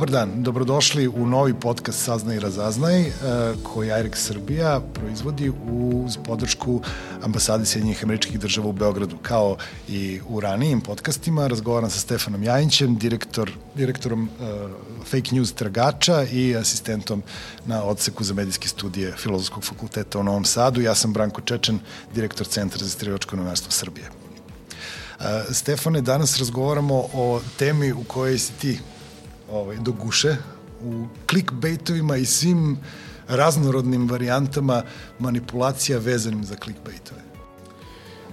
Dobar dan, dobrodošli u novi podcast Saznaj i razaznaj e, koji IREX Srbija proizvodi uz podršku ambasade Sjedinjih američkih država u Beogradu. Kao i u ranijim podcastima razgovaram sa Stefanom Jajićem, direktor, direktorom uh, fake news tragača i asistentom na odseku za medijske studije Filozofskog fakulteta u Novom Sadu. Ja sam Branko Čečen, direktor Centra za istraživačko novinarstvo Srbije. Uh, Stefane, danas razgovaramo o temi u kojoj si ti ovaj, do guše u clickbaitovima i svim raznorodnim varijantama manipulacija vezanim za clickbaitove.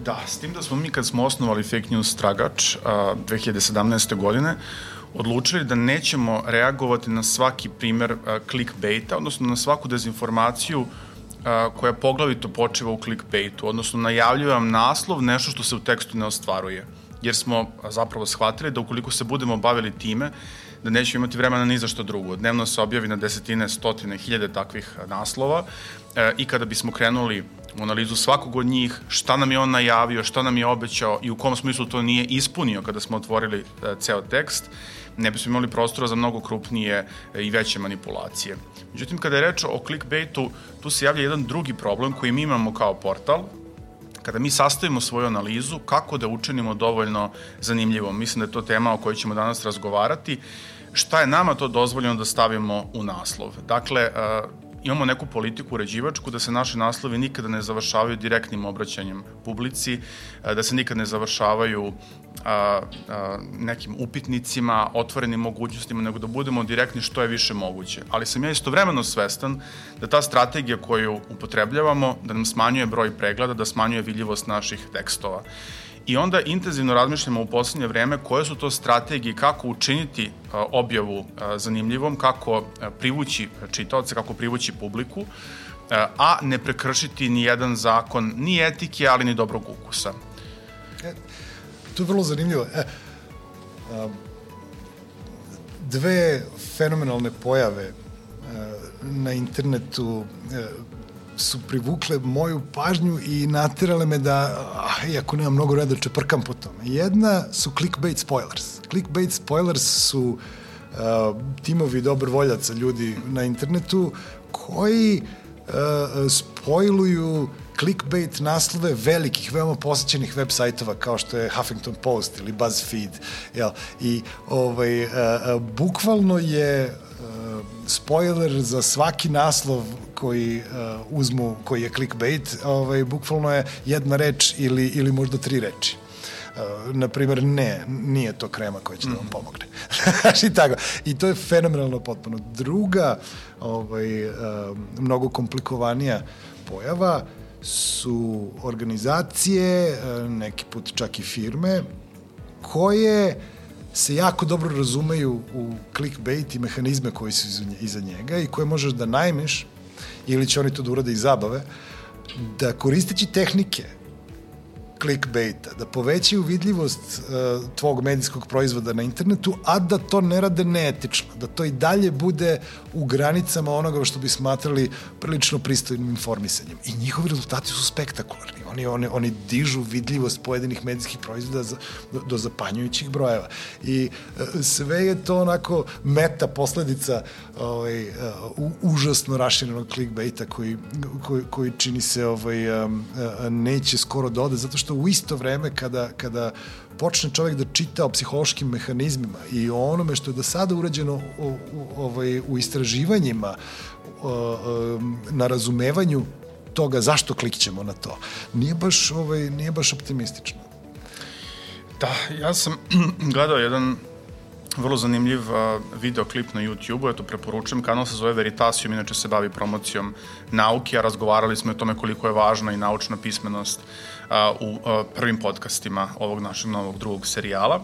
Da, s tim da smo mi kad smo osnovali Fake News Tragač a, 2017. godine, odlučili da nećemo reagovati na svaki primer clickbaita, odnosno na svaku dezinformaciju a, koja poglavito počeva u clickbaitu, odnosno najavljuje vam naslov nešto što se u tekstu ne ostvaruje. Jer smo zapravo shvatili da ukoliko se budemo bavili time, da nećemo imati vremena ni za što drugo. Dnevno se objavi na desetine, stotine, hiljade takvih naslova e, i kada bismo krenuli u analizu svakog od njih, šta nam je on najavio, šta nam je obećao i u kom smislu to nije ispunio kada smo otvorili e, ceo tekst, ne bismo imali prostora za mnogo krupnije e, i veće manipulacije. Međutim, kada je reč o clickbaitu, tu se javlja jedan drugi problem koji mi imamo kao portal, kada mi sastavimo svoju analizu, kako da učinimo dovoljno zanimljivom. Mislim da je to tema o kojoj ćemo danas razgovarati. Šta je nama to dozvoljeno da stavimo u naslov? Dakle, imamo neku politiku uređivačku da se naše naslovi nikada ne završavaju direktnim obraćanjem publici, da se nikada ne završavaju a, a, nekim upitnicima, otvorenim mogućnostima, nego da budemo direktni što je više moguće. Ali sam ja istovremeno svestan da ta strategija koju upotrebljavamo, da nam smanjuje broj pregleda, da smanjuje vidljivost naših tekstova. I onda intenzivno razmišljamo u poslednje vreme koje su to strategije, kako učiniti objavu zanimljivom, kako privući čitaoce, kako privući publiku, a ne prekršiti ni jedan zakon, ni etike, ali ni dobrog ukusa. E, to je vrlo zanimljivo. E, dve fenomenalne pojave na internetu su privukle moju pažnju i naterale me da, ah, iako nema mnogo reda, čeprkam po tome. Jedna su clickbait spoilers. Clickbait spoilers su uh, timovi dobrovoljaca ljudi na internetu koji uh, spojluju clickbait naslove velikih, veoma posjećenih web sajtova kao što je Huffington Post ili BuzzFeed. Jel? I ovaj, uh, uh, bukvalno je uh, spoiler za svaki naslov koji uh, uzmu, koji je clickbait, ovaj, bukvalno je jedna reč ili, ili možda tri reči. Uh, na primjer, ne, nije to krema koja će mm. da vam mhm. pomogne. I tako. I to je fenomenalno potpuno. Druga, ovaj, uh, mnogo komplikovanija pojava su organizacije, uh, neki put čak i firme, koje se jako dobro razumeju u clickbait i mehanizme koji su iza njega i koje možeš da najmeš ili će oni to da urade iz zabave, da koristeći tehnike clickbaita, da povećaju vidljivost uh, tvog medijskog proizvoda na internetu, a da to ne rade neetično, da to i dalje bude u granicama onoga što bi smatrali prilično pristojnim informisanjem. I njihovi rezultati su spektakularni. Oni, oni, oni dižu vidljivost pojedinih medijskih proizvoda za, do, do zapanjujućih brojeva. I uh, sve je to onako meta posledica ovaj, uh, užasno raširenog clickbaita koji, koji, koji čini se ovaj, uh, neće skoro dode, da zato što u isto vreme kada, kada počne čovek da čita o psihološkim mehanizmima i o onome što je do sada urađeno u, u, ovaj, u istraživanjima, na razumevanju toga zašto klikćemo na to. Nije baš, ovaj, nije baš optimistično. Da, ja sam gledao jedan vrlo zanimljiv uh, videoklip na YouTube-u, eto preporučujem, kanal se zove Veritasium, inače se bavi promocijom nauke, a razgovarali smo o tome koliko je važna i naučna pismenost uh, u uh, prvim podcastima ovog našeg novog drugog serijala.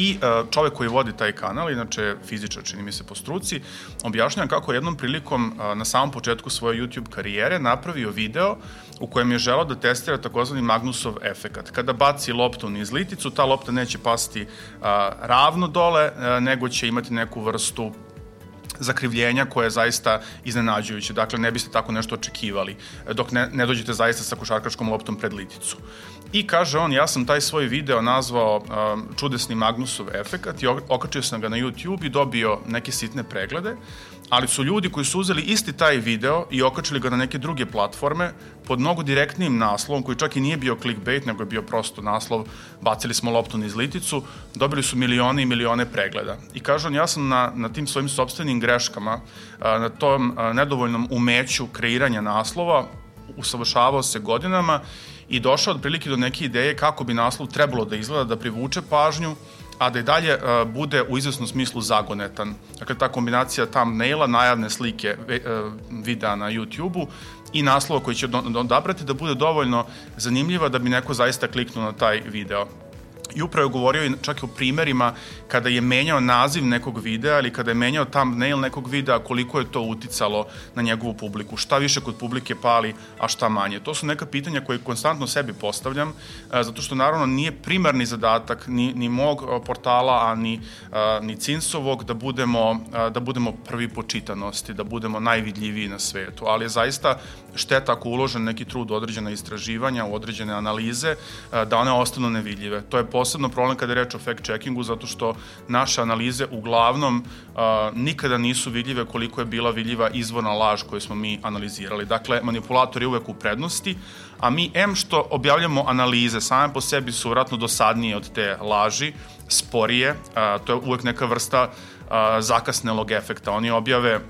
I e, čovek koji vodi taj kanal, inače fizičar čini mi se po struci, objašnjava kako jednom prilikom e, na samom početku svoje YouTube karijere napravio video u kojem je želao da testira takozvani Magnusov efekat. Kada baci loptu niz liticu, ta lopta neće pasti ravno dole, e, nego će imati neku vrstu zakrivljenja koje je zaista iznenađujuće. Dakle, ne biste tako nešto očekivali dok ne, ne dođete zaista sa košarkaškom loptom pred liticu. I kaže on, ja sam taj svoj video nazvao um, čudesni Magnusov efekat i okačio sam ga na YouTube i dobio neke sitne preglede, ali su ljudi koji su uzeli isti taj video i okačili ga na neke druge platforme pod mnogo direktnijim naslovom, koji čak i nije bio clickbait, nego je bio prosto naslov, bacili smo loptu niz liticu, dobili su milione i milione pregleda. I kaže on, ja sam na, na tim svojim sobstvenim greškama, na tom nedovoljnom umeću kreiranja naslova, usavršavao se godinama i došao otprilike do neke ideje kako bi naslov trebalo da izgleda, da privuče pažnju, a da i dalje uh, bude u izvesnom smislu zagonetan. Dakle, ta kombinacija thumbnaila, najavne slike uh, videa na YouTube-u i naslova koji će odabrati da bude dovoljno zanimljiva da bi neko zaista kliknuo na taj video. I upravo je govorio čak i o primerima kada je menjao naziv nekog videa ili kada je menjao thumbnail nekog videa, koliko je to uticalo na njegovu publiku. Šta više kod publike pali, a šta manje. To su neka pitanja koje konstantno sebi postavljam, e, zato što naravno nije primarni zadatak ni, ni mog e, portala, a ni, e, ni Cinsovog da budemo, da budemo prvi po čitanosti, da budemo najvidljiviji na svetu. Ali je zaista šteta ako uložen neki trud određena istraživanja, u određene analize, da one ostanu nevidljive. To je posebno problem kada je reč o fact-checkingu, zato što naše analize uglavnom a, nikada nisu vidljive koliko je bila vidljiva izvorna laž koju smo mi analizirali. Dakle, manipulator je uvek u prednosti, a mi, em što objavljamo analize, same po sebi su vratno dosadnije od te laži, sporije, a, to je uvek neka vrsta a, zakasnelog efekta. Oni objave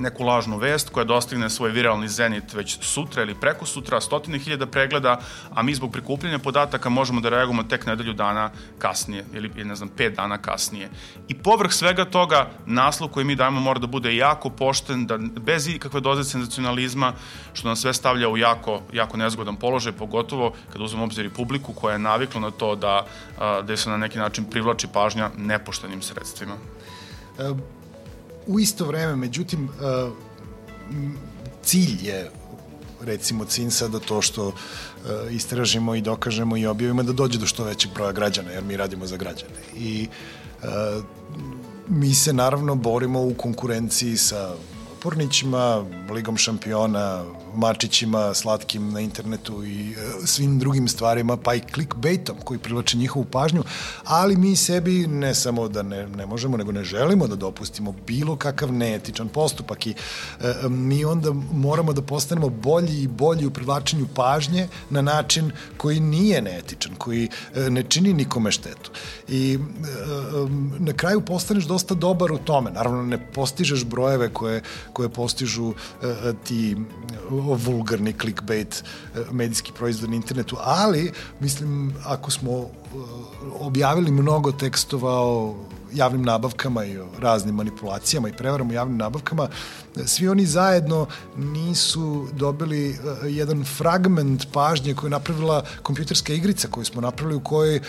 neku lažnu vest koja dostigne svoj viralni zenit već sutra ili preko sutra, stotine hiljada pregleda, a mi zbog prikupljanja podataka možemo da reagujemo tek nedelju dana kasnije ili ne znam, pet dana kasnije. I povrh svega toga, naslov koji mi dajemo mora da bude jako pošten, da bez ikakve doze senzacionalizma, što nas sve stavlja u jako, jako nezgodan položaj, pogotovo kada uzmemo obzir i publiku koja je navikla na to da, da se na neki način privlači pažnja nepoštenim sredstvima. E u isto vreme, međutim, uh, cilj je recimo CINSA da to što uh, istražimo i dokažemo i objavimo da dođe do što većeg broja građana, jer mi radimo za građane. I uh, mi se naravno borimo u konkurenciji sa Pornićima, Ligom šampiona, mačićima slatkim na internetu i e, svim drugim stvarima, pa i clickbaitom koji privlače njihovu pažnju, ali mi sebi ne samo da ne, ne možemo, nego ne želimo da dopustimo bilo kakav neetičan postupak i e, mi onda moramo da postanemo bolji i bolji u privlačenju pažnje na način koji nije neetičan, koji e, ne čini nikome štetu. I e, na kraju postaneš dosta dobar u tome. Naravno, ne postižeš brojeve koje, koje postižu e, ti vulgarni clickbait e, medijski proizvod na internetu, ali mislim ako smo objavili mnogo tekstova o javnim nabavkama i o raznim manipulacijama i prevarama u javnim nabavkama, svi oni zajedno nisu dobili uh, jedan fragment pažnje koju je napravila kompjuterska igrica koju smo napravili u kojoj uh,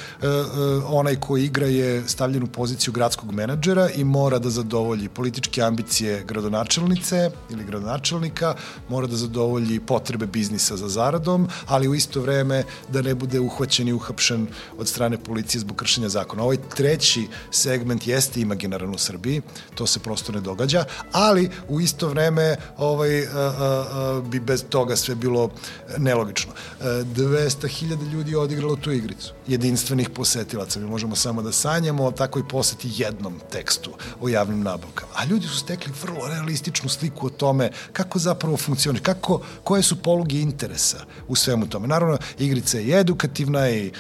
onaj ko igra je stavljen u poziciju gradskog menadžera i mora da zadovolji političke ambicije gradonačelnice ili gradonačelnika, mora da zadovolji potrebe biznisa za zaradom, ali u isto vreme da ne bude uhvaćen i uhapšen od strane policije zbog kršenja zakona. Ovaj treći segment jeste imaginaran u Srbiji, to se prosto ne događa, ali u isto vreme ovaj, a, a, a, bi bez toga sve bilo nelogično. 200.000 ljudi je odigralo tu igricu, jedinstvenih posetilaca. Mi možemo samo da sanjamo o takvoj poseti jednom tekstu o javnim nabavkama. A ljudi su stekli vrlo realističnu sliku o tome kako zapravo funkcioniše, kako, koje su poluge interesa u svemu tome. Naravno, igrica je edukativna i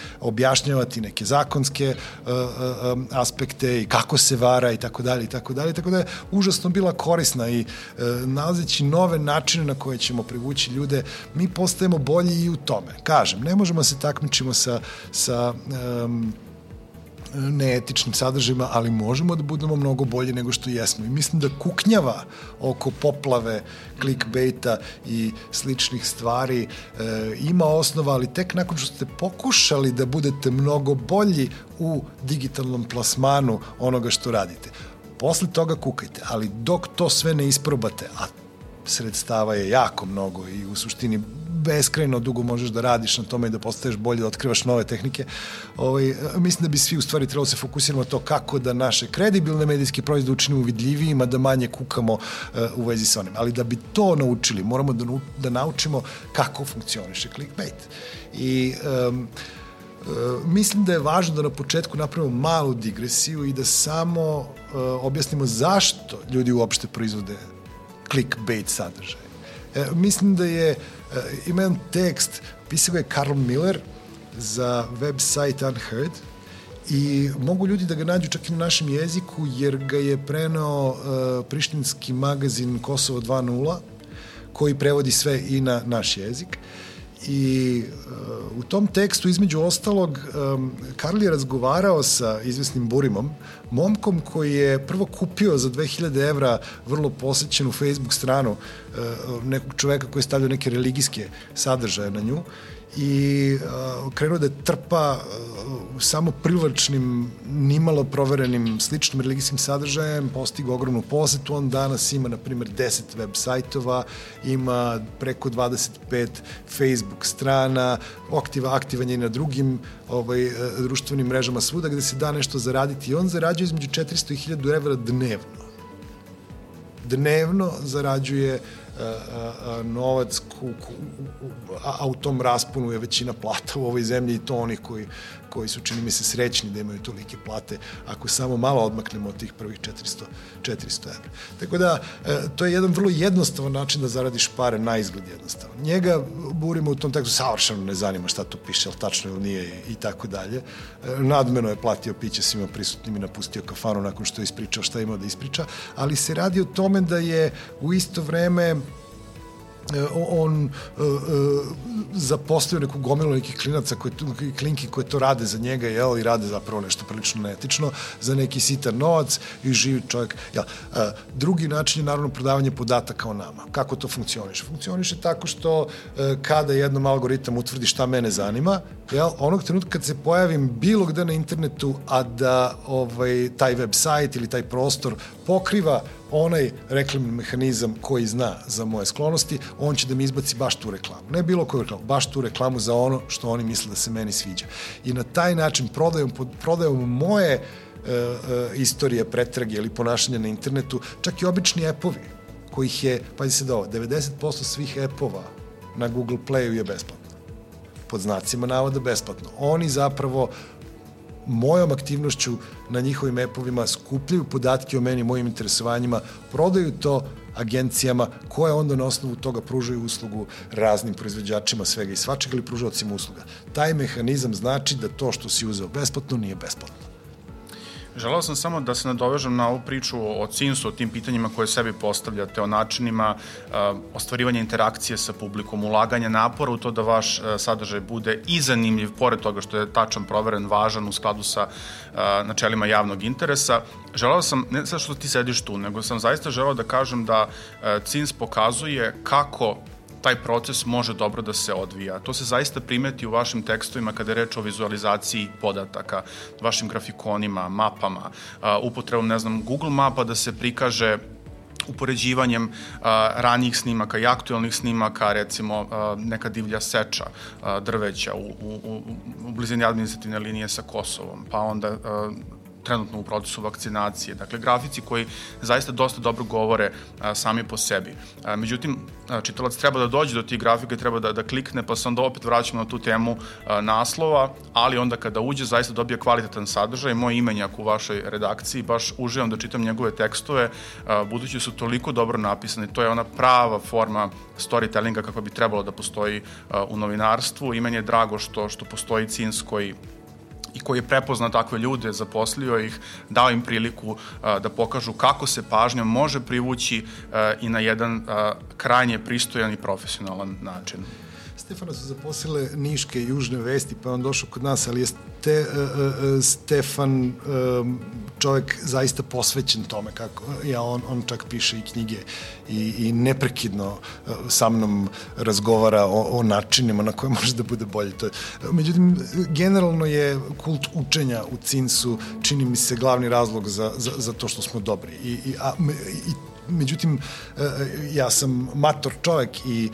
objašnjavati neke zakonske uh, uh, aspekte i kako se vara i tako dalje i tako dalje, tako da je užasno bila korisna i E, nalazeći nove načine na koje ćemo privući ljude, mi postajemo bolji i u tome. Kažem, ne možemo da se takmičimo sa, sa um, neetičnim sadržajima, ali možemo da budemo mnogo bolji nego što jesmo. I mislim da kuknjava oko poplave, clickbaita i sličnih stvari e, ima osnova, ali tek nakon što ste pokušali da budete mnogo bolji u digitalnom plasmanu onoga što radite posle toga kukajte, ali dok to sve ne isprobate, a sredstava je jako mnogo i u suštini beskrajno dugo možeš da radiš na tome i da postaješ bolje, da otkrivaš nove tehnike. Ovaj, mislim da bi svi u stvari trebalo se fokusiramo na to kako da naše kredibilne medijske proizvode učinimo vidljivijima, da manje kukamo uh, u vezi sa onim. Ali da bi to naučili, moramo da, da naučimo kako funkcioniše clickbait. I um, Uh, mislim da je važno da na početku napravimo malu digresiju i da samo uh, objasnimo zašto ljudi uopšte proizvode clickbait sadržaj. E, mislim da je, uh, ima jedan tekst, pisao je Karl Miller za website Unheard i mogu ljudi da ga nađu čak i na našem jeziku jer ga je prenao uh, prištinski magazin Kosovo 2.0 koji prevodi sve i na naš jezik. I uh, u tom tekstu, između ostalog, um, Karl je razgovarao sa izvesnim Burimom, momkom koji je prvo kupio za 2000 evra vrlo posećenu Facebook stranu uh, nekog čoveka koji je stavljao neke religijske sadržaje na nju i uh, krenuo da trpa uh, samo privlačnim, nimalo proverenim sličnim religijskim sadržajem, postigo ogromnu posetu, on danas ima, na primjer, 10 web sajtova, ima preko 25 Facebook strana, aktiva, aktivan je na drugim ovaj, društvenim mrežama svuda gde se da nešto zaraditi. I on zarađuje između 400 i 1000 evra dnevno. Dnevno zarađuje uh, novac ku, ku, a u tom rasponu je većina plata u ovoj zemlji i to onih koji, koji su, čini mi se, srećni da imaju tolike plate, ako samo malo odmaknemo od tih prvih 400, 400 evra. Tako da, e, to je jedan vrlo jednostavan način da zaradiš pare, na izgled jednostavan. Njega burimo u tom tekstu, savršeno ne zanima šta tu piše, ali tačno ili nije i tako dalje. E, nadmeno je platio piće svima prisutnim i napustio kafanu nakon što je ispričao šta imao da ispriča, ali se radi o tome da je u isto vreme on uh, uh, zaposlio neku gomilu nekih klinaca koje, klinki koje to rade za njega jel, i rade zapravo nešto prilično neetično za neki sitan novac i živi čovjek jel. Drugi način je naravno prodavanje podataka o nama kako to funkcioniše? funkcioniše tako što kada jednom algoritam utvrdi šta mene zanima jel, onog trenutka kad se pojavim bilo gde na internetu a da ovaj, taj web sajt ili taj prostor pokriva onaj reklamni mehanizam koji zna za moje sklonosti, on će da mi izbaci baš tu reklamu. Ne bilo koju reklamu, baš tu reklamu za ono što oni misle da se meni sviđa. I na taj način prodajom, prodajom moje e, e, istorije pretrage ili ponašanja na internetu, čak i obični epovi, kojih je, pazi se da ovo, 90% svih epova na Google Playu je besplatno. Pod znacima navoda besplatno. Oni zapravo mojom aktivnošću na njihovim epovima skupljaju podatke o meni, mojim interesovanjima, prodaju to agencijama koje onda na osnovu toga pružaju uslugu raznim proizvođačima svega i svačega ili pružavacima usluga. Taj mehanizam znači da to što si uzeo besplatno nije besplatno. Želeo sam samo da se nadovežem na ovu priču o CINS-u, o tim pitanjima koje sebi postavljate, o načinima uh, ostvarivanja interakcije sa publikom, ulaganja napora u to da vaš uh, sadržaj bude i zanimljiv, pored toga što je tačan, proveren, važan u skladu sa uh, načelima javnog interesa. Želeo sam, ne sad što ti sediš tu, nego sam zaista želeo da kažem da uh, CINS pokazuje kako taj proces može dobro da se odvija. To se zaista primeti u vašim tekstovima kada je reč o vizualizaciji podataka, vašim grafikonima, mapama, upotrebom, ne znam, Google mapa da se prikaže upoređivanjem a, ranijih snimaka i aktualnih snimaka, recimo a, neka divlja seča a, drveća u, u, u blizini administrativne linije sa Kosovom, pa onda a, trenutno u procesu vakcinacije. Dakle, grafici koji zaista dosta dobro govore a, sami po sebi. A, međutim, a, čitalac treba da dođe do tih grafika i treba da, da klikne, pa se onda opet vraćamo na tu temu a, naslova, ali onda kada uđe zaista dobije kvalitetan sadržaj. Moj imenjak u vašoj redakciji, baš uživam da čitam njegove tekstove, a, budući su toliko dobro napisani. To je ona prava forma storytellinga kako bi trebalo da postoji a, u novinarstvu i meni je drago što, što postoji CINS koji i koji je prepoznao takve ljude, zaposlio ih, dao im priliku da pokažu kako se pažnjom može privući i na jedan krajnje pristojan i profesionalan način. Stefana su zaposlile Niške južne vesti, pa on došao kod nas, ali je te, uh, uh, Stefan um, čovjek zaista posvećen tome kako ja on on čak piše i knjige i i neprekidno uh, sa mnom razgovara o, o načinima na koje može da bude bolje to je. međutim generalno je kult učenja u Cinsu čini mi se glavni razlog za, za, za to što smo dobri i, i, a, i međutim, e, ja sam mator čovek i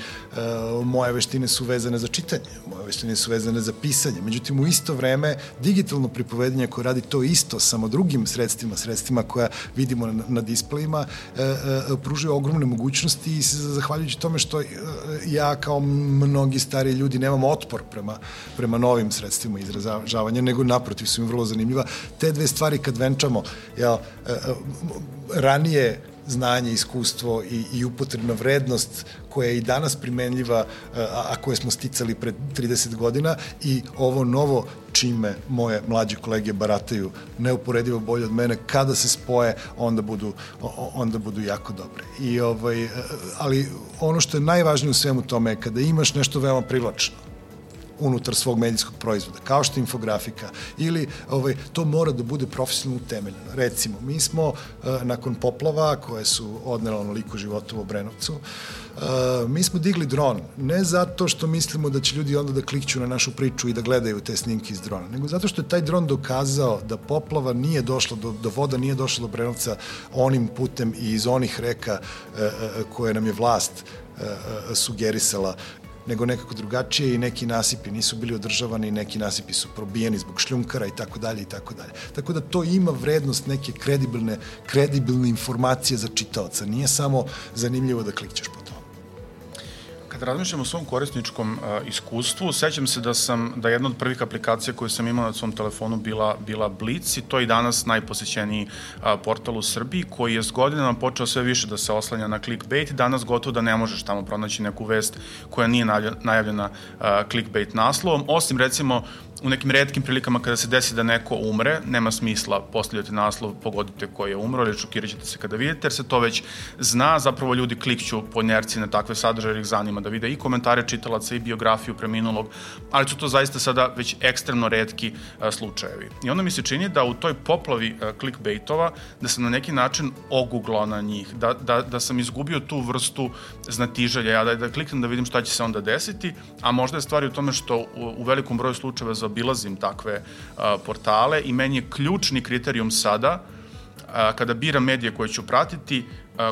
moje veštine su vezane za čitanje, moje veštine su vezane za pisanje. Međutim, u isto vreme, digitalno pripovedanje koje radi to isto, samo drugim sredstvima, sredstvima koja vidimo na, na displejima, pružuje ogromne mogućnosti i zahvaljujući tome što ja kao mnogi stari ljudi nemam otpor prema, prema novim sredstvima izražavanja, nego naprotiv su im vrlo zanimljiva. Te dve stvari kad venčamo, jel, ranije znanje, iskustvo i, i upotrebna vrednost koja je i danas primenljiva, a, a koje smo sticali pred 30 godina i ovo novo čime moje mlađe kolege barataju neuporedivo bolje od mene, kada se spoje, onda budu, onda budu jako dobre. I ovaj, ali ono što je najvažnije u svemu tome je kada imaš nešto veoma privlačno, unutar svog medijskog proizvoda, kao što je infografika, ili ovaj, to mora da bude profesionalno utemeljeno. Recimo, mi smo uh, nakon poplava koje su odnela onoliko života u Obrenovcu, uh, mi smo digli dron, ne zato što mislimo da će ljudi onda da klikću na našu priču i da gledaju te snimke iz drona, nego zato što je taj dron dokazao da poplava nije došla do, do voda, nije došla do Obrenovca onim putem i iz onih reka uh, koje nam je vlast sugerisala nego nekako drugačije i neki nasipi nisu bili održavani, neki nasipi su probijeni zbog šljunkara i tako dalje i tako dalje. Tako da to ima vrednost neke kredibilne, kredibilne informacije za čitaoca. Nije samo zanimljivo da klikćeš Kad razmišljam o svom korisničkom uh, iskustvu, sećam se da sam, da jedna od prvih aplikacija koju sam imao na svom telefonu bila, bila Blitz i to je danas najposećeniji uh, portal u Srbiji koji je s godinama počeo sve više da se oslanja na clickbait. Danas gotovo da ne možeš tamo pronaći neku vest koja nije najavljena uh, clickbait naslovom, osim recimo u nekim redkim prilikama kada se desi da neko umre, nema smisla postavljati naslov, pogodite ko je umro ili šokirat ćete se kada vidite, jer se to već zna, zapravo ljudi klikću po njerci na takve sadržaje jer ih zanima da vide i komentare čitalaca i biografiju preminulog, ali su to zaista sada već ekstremno redki a, slučajevi. I onda mi se čini da u toj poplavi a, clickbaitova, da sam na neki način oguglao na njih, da, da, da sam izgubio tu vrstu znatiželja, ja da, da kliknem da vidim šta će se onda desiti, a možda je stvari u tome što u, u velikom broju slučajeva za zaobilazim takve portale i meni je ključni kriterijum sada kada biram medije koje ću pratiti,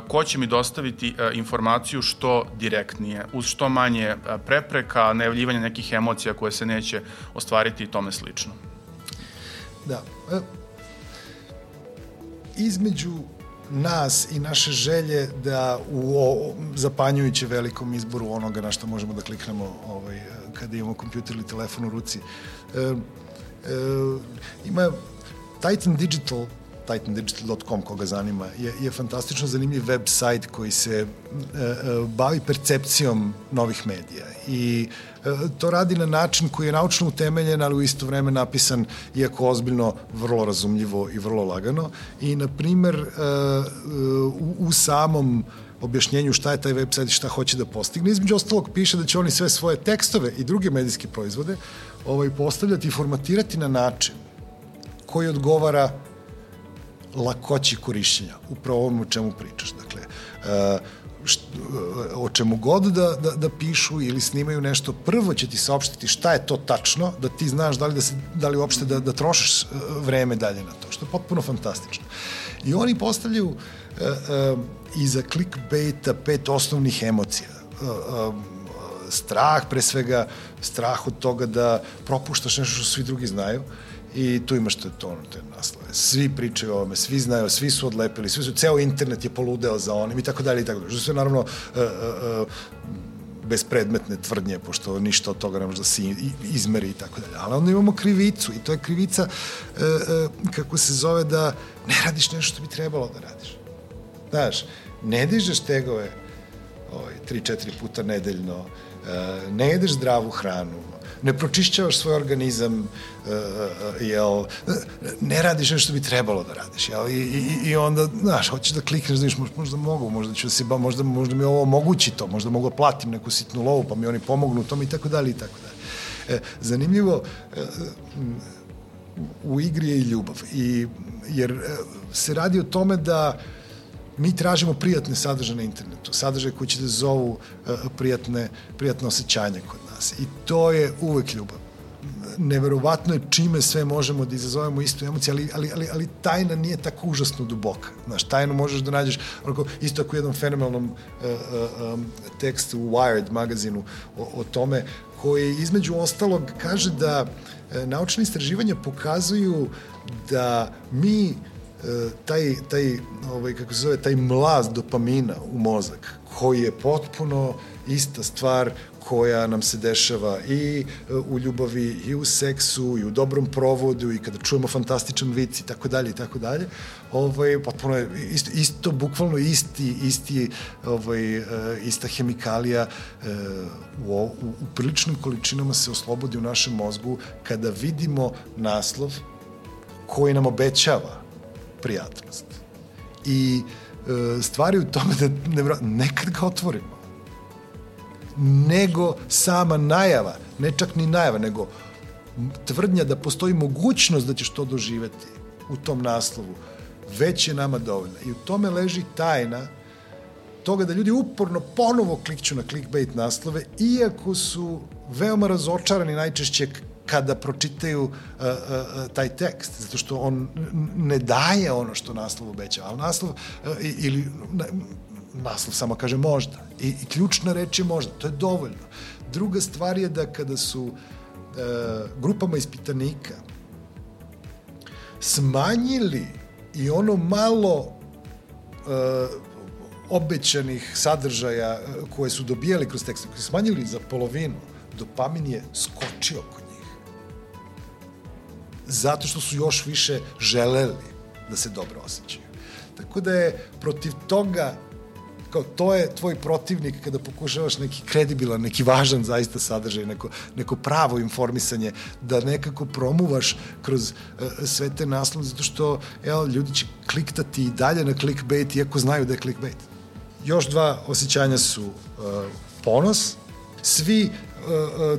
ko će mi dostaviti informaciju što direktnije, uz što manje prepreka, najavljivanja nekih emocija koje se neće ostvariti i tome slično. Da. E, između nas i naše želje da u o, zapanjujuće velikom izboru onoga na što možemo da kliknemo ovaj, kada imamo kompjuter ili telefon u ruci, E, ima Titan Digital titandigital.com koga zanima, je, je fantastično zanimljiv web sajt koji se e, bavi percepcijom novih medija i e, to radi na način koji je naučno utemeljen, ali u isto vreme napisan, iako ozbiljno, vrlo razumljivo i vrlo lagano. I, na primer, u, u samom objašnjenju šta je taj web sajt i šta hoće da postigne. Između ostalog piše da će oni sve svoje tekstove i druge medijske proizvode ovaj, postavljati i formatirati na način koji odgovara lakoći korišćenja, upravo ovom o čemu pričaš. Dakle, uh, št, o čemu god da, da, da pišu ili snimaju nešto, prvo će ti saopštiti šta je to tačno, da ti znaš da li, da se, da li uopšte da, da trošiš e, vreme dalje na to, što je potpuno fantastično. I oni postavljaju uh, uh, iza clickbaita pet osnovnih emocija. Uh, strah, pre svega strah od toga da propuštaš nešto što svi drugi znaju i tu imaš te, to, te naslove. Svi pričaju o ovome, svi znaju, svi su odlepili, svi su, ceo internet je poludeo za onim i tako dalje i tako dalje. Što sve naravno uh, uh, bespredmetne tvrdnje, pošto ništa od toga ne može da se izmeri i tako dalje. Ali onda imamo krivicu i to je krivica, kako se zove, da ne radiš nešto što bi trebalo da radiš. Znaš, ne dižeš tegove ovaj, 3-4 puta nedeljno, ne jedeš zdravu hranu, ne pročišćavaš svoj organizam, uh, jel, ne radiš nešto što bi trebalo da radiš, jel, i, i, i onda, znaš, hoćeš da klikneš, znaš, možda mogu, možda ću se, ba, možda, možda mi ovo omogući to, možda mogu da platim neku sitnu lovu, pa mi oni pomognu u tom i tako dalje i tako dalje. Zanimljivo, u igri je i ljubav, i, jer se radi o tome da uh, mi tražimo prijatne sadržaje na internetu, sadržaje koji će da zovu uh, prijatne, prijatne osjećanje kod nas. I to je uvek ljubav. neverovatno je čime sve možemo da izazovemo istu emociju, ali, ali, ali, ali tajna nije tako užasno duboka. Znaš, tajnu možeš da nađeš, onako, isto ako u jednom fenomenalnom uh, uh, um, tekstu u Wired magazinu o, o tome, koji između ostalog kaže da uh, naučne istraživanja pokazuju da mi taj, taj, ovaj, kako se zove, taj mlaz dopamina u mozak, koji je potpuno ista stvar koja nam se dešava i e, u ljubavi, i u seksu, i u dobrom provodu, i kada čujemo fantastičan vic i tako dalje i tako dalje. Ovaj, potpuno je isto, isto bukvalno isti, isti, ovaj, e, ista hemikalija e, u, u, u priličnim količinama se oslobodi u našem mozgu kada vidimo naslov koji nam obećava prijatnost. I stvari u tome da ne, nekad ga otvorimo nego sama najava, ne čak ni najava, nego tvrdnja da postoji mogućnost da ćeš to doživeti u tom naslovu, već je nama dovoljna. I u tome leži tajna toga da ljudi uporno ponovo klikću na clickbait naslove, iako su veoma razočarani najčešće kada pročitaju uh, uh, uh, taj tekst, zato što on ne daje ono što naslov obeća, ali naslov uh, ili naslov samo kaže možda. I, i ključna reč je možda, to je dovoljno. Druga stvar je da kada su e, grupama ispitanika smanjili i ono malo e, obećanih sadržaja e, koje su dobijali kroz tekst, koji smanjili za polovinu, dopamin je skočio kod. Zato što su još više želeli da se dobro osjećaju. Tako da je protiv toga kao to je tvoj protivnik kada pokušavaš neki kredibilan, neki važan zaista sadržaj, neko, neko pravo informisanje, da nekako promuvaš kroz uh, sve te naslove, zato što evo, ljudi će kliktati i dalje na clickbait iako znaju da je clickbait. Još dva osjećanja su uh, ponos, svi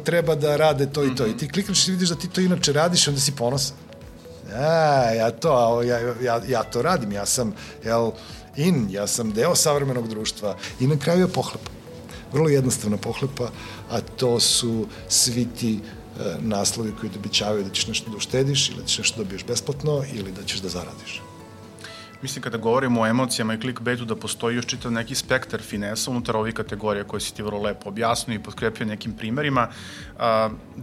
treba da rade to i to. Mm -hmm. I ti klikneš i vidiš da ti to inače radiš, onda si ponosan. Ja, ja to, ja, ja, ja to radim, ja sam, jel, in, ja sam deo savremenog društva i na kraju je pohlepa. Vrlo jednostavna pohlepa, a to su svi ti e, naslovi koji ti običavaju da ćeš nešto da uštediš ili da ćeš nešto da dobiješ besplatno ili da ćeš da zaradiš. Mislim kada govorimo o emocijama i clickbaitu da postoji još čitav neki spektar finesa unutar ovih kategorija koje si ti vrlo lepo objasnio i potkrepio nekim primerima.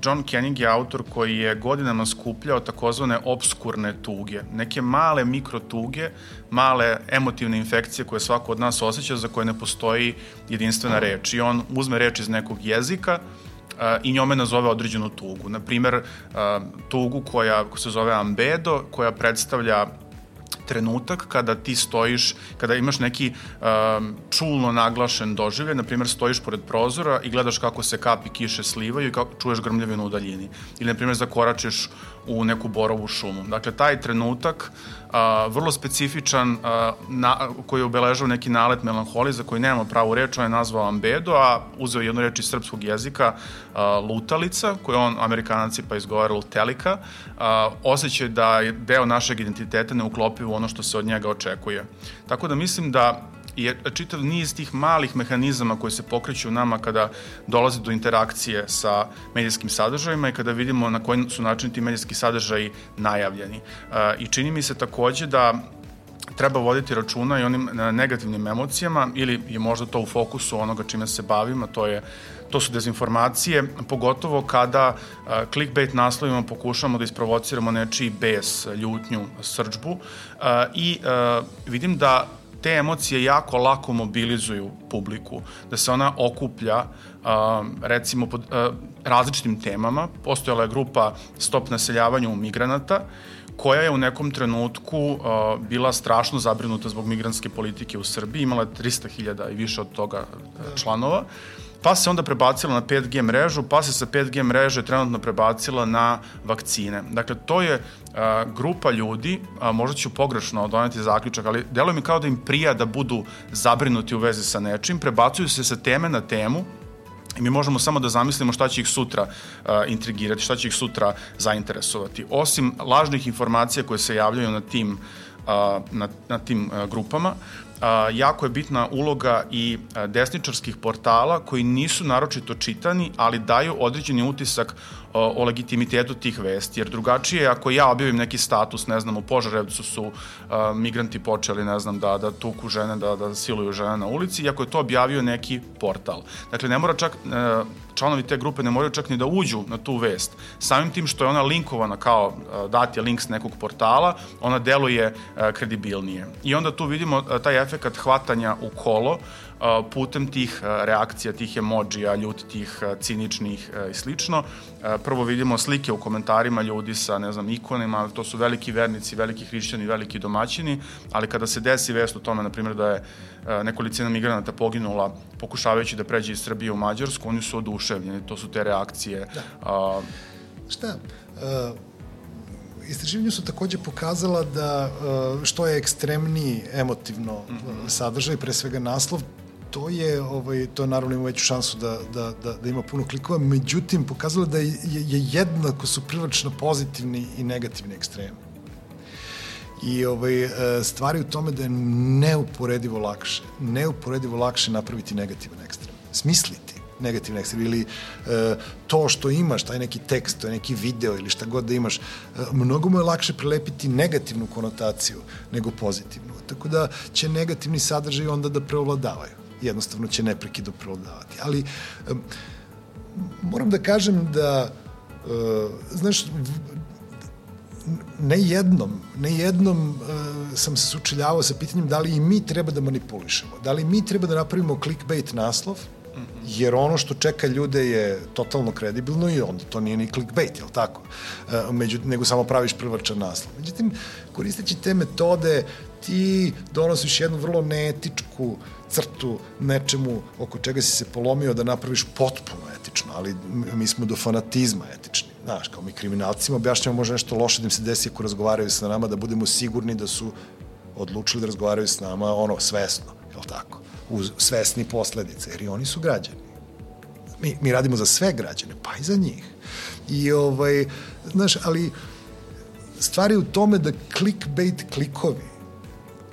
John Kenning je autor koji je godinama skupljao takozvane obskurne tuge, neke male mikrotuge, male emotivne infekcije koje svako od nas osjeća za koje ne postoji jedinstvena reč. I on uzme reč iz nekog jezika, i njome nazove određenu tugu. Naprimer, tugu koja se zove ambedo, koja predstavlja trenutak kada ti stojiš, kada imaš neki um, čulno naglašen doživljaj, na primjer stojiš pored prozora i gledaš kako se kapi kiše slivaju i kako čuješ grmljavinu u daljini. Ili, na primjer, zakoračeš u neku borovu šumu. Dakle, taj trenutak, a, vrlo specifičan, a, na, koji je obeležao neki nalet melanholije za koji nemamo pravu reč, on je nazvao ambedo, a uzeo jednu reč iz srpskog jezika, a, lutalica, koju on, amerikanci pa izgovara lutelika, a, osjećaj da je deo našeg identiteta ne uklopi u ono što se od njega očekuje. Tako da mislim da je čitav niz tih malih mehanizama koji se pokreću u nama kada dolazi do interakcije sa medijskim sadržajima i kada vidimo na koji su način ti medijski sadržaji najavljeni. I čini mi se takođe da treba voditi računa i onim negativnim emocijama ili je možda to u fokusu onoga čime se bavimo, to je to su dezinformacije, pogotovo kada uh, clickbait naslovima pokušamo da isprovociramo nečiji bes, ljutnju, srđbu i vidim da te emocije jako lako mobilizuju publiku, da se ona okuplja recimo pod različitim temama. Postojala je grupa Stop naseljavanju migranata, koja je u nekom trenutku uh, bila strašno zabrinuta zbog migranske politike u Srbiji, imala 300.000 i više od toga članova. Uh, pa se onda prebacila na 5G mrežu, pa se sa 5G mreže trenutno prebacila na vakcine. Dakle, to je grupa ljudi, a, možda ću pogrešno doneti zaključak, ali deluje mi kao da im prija da budu zabrinuti u vezi sa nečim, prebacuju se sa teme na temu, I mi možemo samo da zamislimo šta će ih sutra uh, intrigirati, šta će ih sutra zainteresovati. Osim lažnih informacija koje se javljaju na tim, uh, na, na tim uh, grupama, jako je bitna uloga i desničarskih portala koji nisu naročito čitani, ali daju određeni utisak o, legitimitetu tih vesti, jer drugačije ako ja objavim neki status, ne znam, u Požarevcu su a, migranti počeli, ne znam, da, da tuku žene, da, da siluju žene na ulici, iako je to objavio neki portal. Dakle, ne mora čak, e, članovi te grupe ne moraju čak ni da uđu na tu vest. Samim tim što je ona linkovana kao dat je link s nekog portala, ona deluje kredibilnije. I onda tu vidimo taj efekat hvatanja u kolo, putem tih reakcija, tih emojija, ljutitih, ciničnih i slično. Prvo vidimo slike u komentarima ljudi sa, ne znam, ikonima, to su veliki vernici, veliki hrišćani, veliki domaćini, ali kada se desi vest o tome, na primjer, da je nekolicina migranata poginula pokušavajući da pređe iz Srbije u Mađarsku, oni su oduševljeni, to su te reakcije. Da. Šta? Uh, istraživanja su takođe pokazala da što je ekstremniji emotivno mm -hmm. sadržaj, pre svega naslov, to je, ovaj, to naravno ima veću šansu da, da, da, da ima puno klikova, međutim, pokazalo da je, je jednako su prilično pozitivni i negativni ekstremi. I ovaj, e, stvari u tome da je neuporedivo lakše, neuporedivo lakše napraviti negativan ekstrem. Smisliti negativni ekstrem ili e, to što imaš, taj neki tekst, to je neki video ili šta god da imaš, e, mnogo mu je lakše prelepiti negativnu konotaciju nego pozitivnu. Tako da će negativni sadržaj onda da preovladavaju jednostavno će neprekido prolodavati. Ali moram da kažem da uh, znaš ne jednom, ne jednom uh, sam se sučeljavao sa pitanjem da li i mi treba da manipulišemo, da li mi treba da napravimo clickbait naslov, jer ono što čeka ljude je totalno kredibilno i onda to nije ni clickbait, jel tako? Uh, među, nego samo praviš prvačan naslov. Međutim, koristeći te metode, ti donosiš jednu vrlo neetičku crtu nečemu oko čega si se polomio da napraviš potpuno etično, ali mi smo do fanatizma etični. Znaš, kao mi kriminalcima objašnjamo može nešto loše da im se desi ako razgovaraju sa nama, da budemo sigurni da su odlučili da razgovaraju s nama, ono, svesno, je li tako? Uz svesni posledice, jer i oni su građani. Mi, mi radimo za sve građane, pa i za njih. I, ovaj, znaš, ali stvari u tome da clickbait klikovi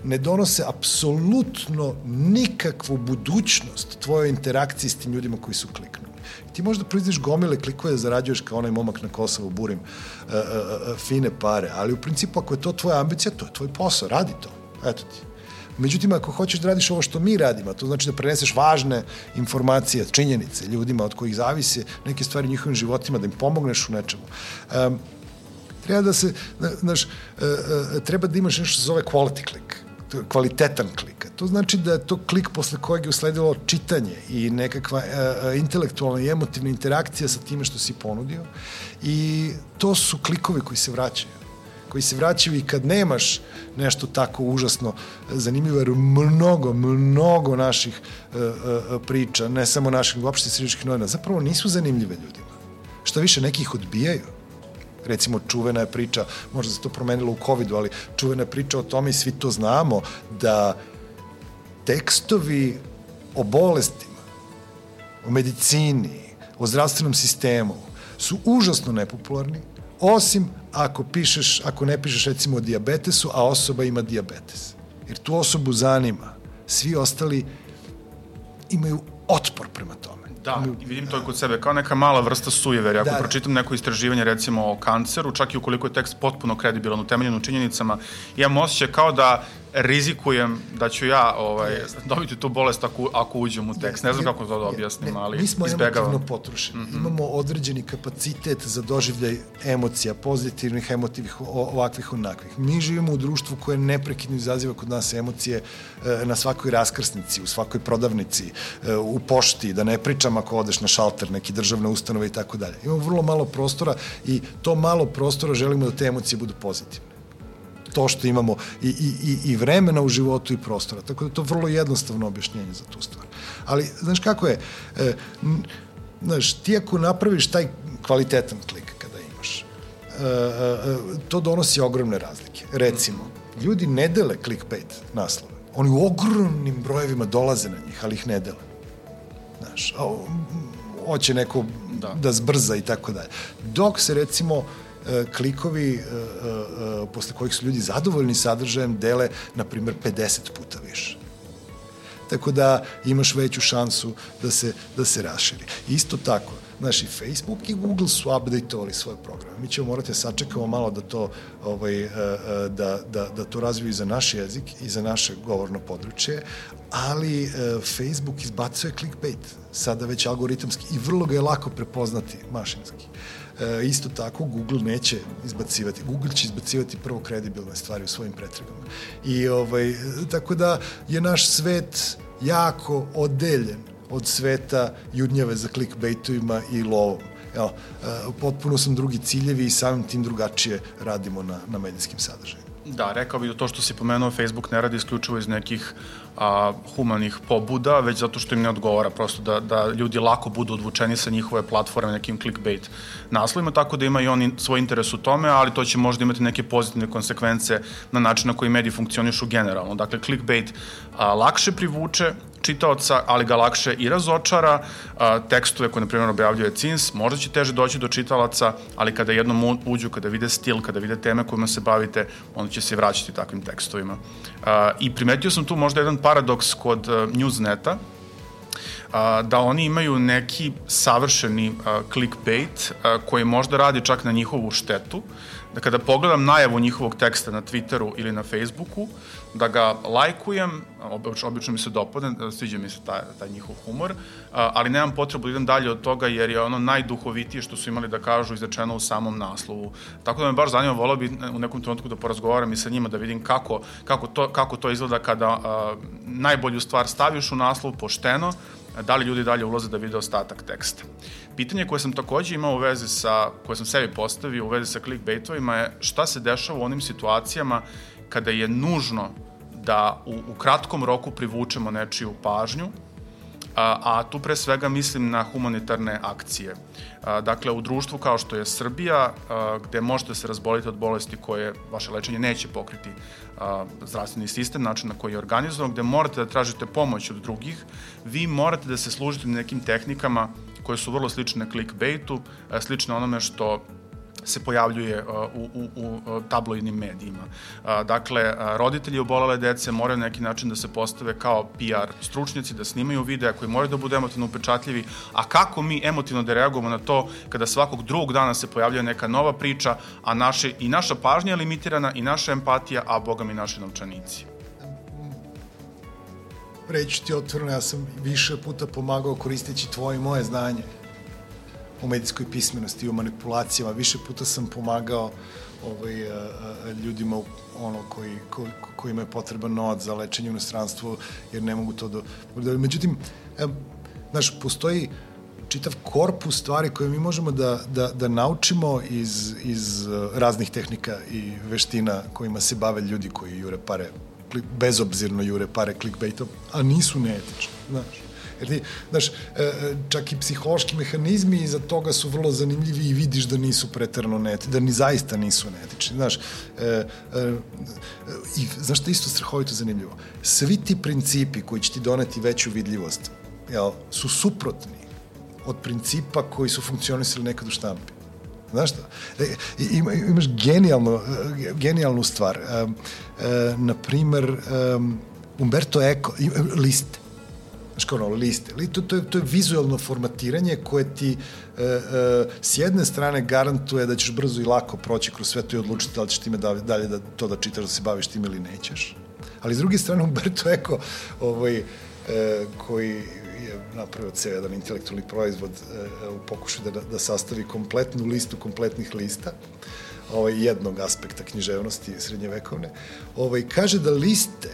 ne donose apsolutno nikakvu budućnost tvojoj interakciji s tim ljudima koji su kliknuli. Ti možda proizviš gomile klikove da zarađuješ kao onaj momak na Kosovu, burim uh, uh, uh, fine pare, ali u principu ako je to tvoja ambicija, to je tvoj posao, radi to. Eto ti. Međutim, ako hoćeš da radiš ovo što mi radimo, to znači da preneseš važne informacije, činjenice ljudima od kojih zavise neke stvari u njihovim životima, da im pomogneš u nečemu. Um, treba da se, znaš, treba da imaš nešto što se zove quality click kvalitetan klik. To znači da je to klik posle kojeg je usledilo čitanje i nekakva uh, intelektualna i emotivna interakcija sa time što si ponudio i to su klikovi koji se vraćaju koji se vraćaju i kad nemaš nešto tako užasno zanimljivo, jer mnogo, mnogo naših uh, uh, priča, ne samo naših, uopšte sredičkih novina, zapravo nisu zanimljive ljudima. Što više, nekih odbijaju recimo čuvena je priča, možda se to promenilo u COVID-u, ali čuvena je priča o tome i svi to znamo, da tekstovi o bolestima, o medicini, o zdravstvenom sistemu su užasno nepopularni, osim ako pišeš, ako ne pišeš recimo o diabetesu, a osoba ima diabetes. Jer tu osobu zanima. Svi ostali imaju otpor prema tome. Da, i vidim to kod sebe, kao neka mala vrsta sujeverja. Ako da, da. pročitam neko istraživanje recimo o kanceru, čak i ukoliko je tekst potpuno kredibilan, utemeljen u činjenicama, imam osjećaj kao da rizikujem da ću ja ovaj, dobiti tu bolest ako, ako uđem u tekst. Ne znam kako to da objasnim, ali Mi smo izbegavam. emotivno potrošeni. Mm -hmm. Imamo određeni kapacitet za doživljaj emocija, pozitivnih, emotivnih, ovakvih, onakvih. Mi živimo u društvu koje neprekidno izaziva kod nas emocije e, na svakoj raskrsnici, u svakoj prodavnici, e, u pošti, da ne pričam ako odeš na šalter, neki državne ustanove i tako dalje. Imamo vrlo malo prostora i to malo prostora želimo da te emocije budu pozitivne to što imamo i, i, i vremena u životu i prostora. Tako da to je vrlo jednostavno objašnjenje za tu stvar. Ali, znaš kako je, e, znaš, ti ako napraviš taj kvalitetan klik kada imaš, e, e, to donosi ogromne razlike. Recimo, ljudi ne dele clickbait naslove. Oni u ogromnim brojevima dolaze na njih, ali ih ne dele. Znaš, hoće neko da, da zbrza i tako dalje. Dok se recimo E, klikovi e, e, posle kojih su ljudi zadovoljni sadržajem dele, na primjer, 50 puta više. tako da imaš veću šansu da se, da se raširi. Isto tako, Znaš, i Facebook i Google su updateovali svoje programe. Mi ćemo morati da sačekamo malo da to, ovaj, e, e, da, da, da to razviju i za naš jezik i za naše govorno područje, ali uh, Facebook izbacuje clickbait, sada već algoritamski i vrlo ga je lako prepoznati mašinski. E, isto tako Google neće izbacivati, Google će izbacivati prvo kredibilne stvari u svojim pretragama. I ovaj, tako da je naš svet jako odeljen od sveta judnjave za clickbaitovima i lovom. Evo, e, potpuno sam drugi ciljevi i samim tim drugačije radimo na, na medijskim sadržajima. Da, rekao bih da to što si pomenuo Facebook ne radi isključivo iz nekih a, humanih pobuda, već zato što im ne odgovara, prosto da, da ljudi lako budu odvučeni sa njihove platforme nekim clickbait naslovima, tako da ima i oni svoj interes u tome, ali to će možda imati neke pozitivne konsekvence na način na koji mediji funkcionišu generalno. Dakle, clickbait a, lakše privuče čitaoca, ali ga lakše i razočara. A, tekstove koje, na primjer, objavljuje CINS, možda će teže doći do čitalaca, ali kada jednom uđu, kada vide stil, kada vide teme kojima se bavite, onda će se vraćati takvim tekstovima. A, I primetio sam tu možda jedan paradoks kod uh, Newsneta, a, da oni imaju neki savršeni a, clickbait a, koji možda radi čak na njihovu štetu, da kada pogledam najavu njihovog teksta na Twitteru ili na Facebooku, da ga lajkujem, obično, obično mi se dopadne, sviđa mi se taj, taj njihov humor, ali nemam potrebu da idem dalje od toga jer je ono najduhovitije što su imali da kažu izrečeno u samom naslovu. Tako da me baš zanima, volao bi u nekom trenutku da porazgovaram i sa njima da vidim kako, kako, to, kako to izgleda kada a, najbolju stvar staviš u naslov pošteno, da li ljudi dalje ulaze da vide ostatak teksta. Pitanje koje sam takođe imao u vezi sa, koje sam sebi postavio u vezi sa clickbaitovima je šta se dešava u onim situacijama kada je nužno da u, u kratkom roku privučemo nečiju pažnju, a, tu pre svega mislim na humanitarne akcije. Dakle, u društvu kao što je Srbija, gde možete se razboliti od bolesti koje vaše lečenje neće pokriti zdravstveni sistem, način na koji je organizovan, gde morate da tražite pomoć od drugih, vi morate da se služite nekim tehnikama koje su vrlo slične clickbaitu, slične onome što se pojavljuje u, u, u tabloidnim medijima. Dakle, roditelji obolele dece moraju na neki način da se postave kao PR stručnjaci, da snimaju videa koji moraju da budu emotivno upečatljivi, a kako mi emotivno da reagujemo na to kada svakog drugog dana se pojavljuje neka nova priča, a naše, i naša pažnja je limitirana, i naša empatija, a boga mi naši novčanici reći ti otvoreno, ja sam više puta pomagao koristeći tvoje i moje znanje u medijskoj pismenosti i u manipulacijama. Više puta sam pomagao ovaj, ljudima ono koji, ko, kojima je potreban novac za lečenje u inostranstvu, jer ne mogu to da... da međutim, e, znaš, postoji čitav korpus stvari koje mi možemo da, da, da naučimo iz, iz raznih tehnika i veština kojima se bave ljudi koji jure pare, bezobzirno jure pare clickbaitom, a nisu neetični, znaš. Jer znaš, e, e, čak i psihološki mehanizmi iza toga su vrlo zanimljivi i vidiš da nisu preterano neti, da ni zaista nisu netični. Znaš, e, e, i znaš što je isto strahovito zanimljivo? Svi ti principi koji će ti doneti veću vidljivost jel, su suprotni od principa koji su funkcionisali nekad u štampi. Znaš šta? E, ima, imaš genijalno, genijalnu stvar. E, e, na primer, um, Umberto Eco, liste znaš kao ono, liste. To, to, je, to je vizualno formatiranje koje ti e, e, s jedne strane garantuje da ćeš brzo i lako proći kroz sve to i odlučiti da li ćeš time da, dalje da, to da čitaš, da se baviš tim ili nećeš. Ali s druge strane, Umberto Eco, ovaj, e, koji je napravio ceo jedan intelektualni proizvod e, u pokušaju da, da sastavi kompletnu listu kompletnih lista, ovaj, jednog aspekta književnosti srednjevekovne, ovaj, kaže da liste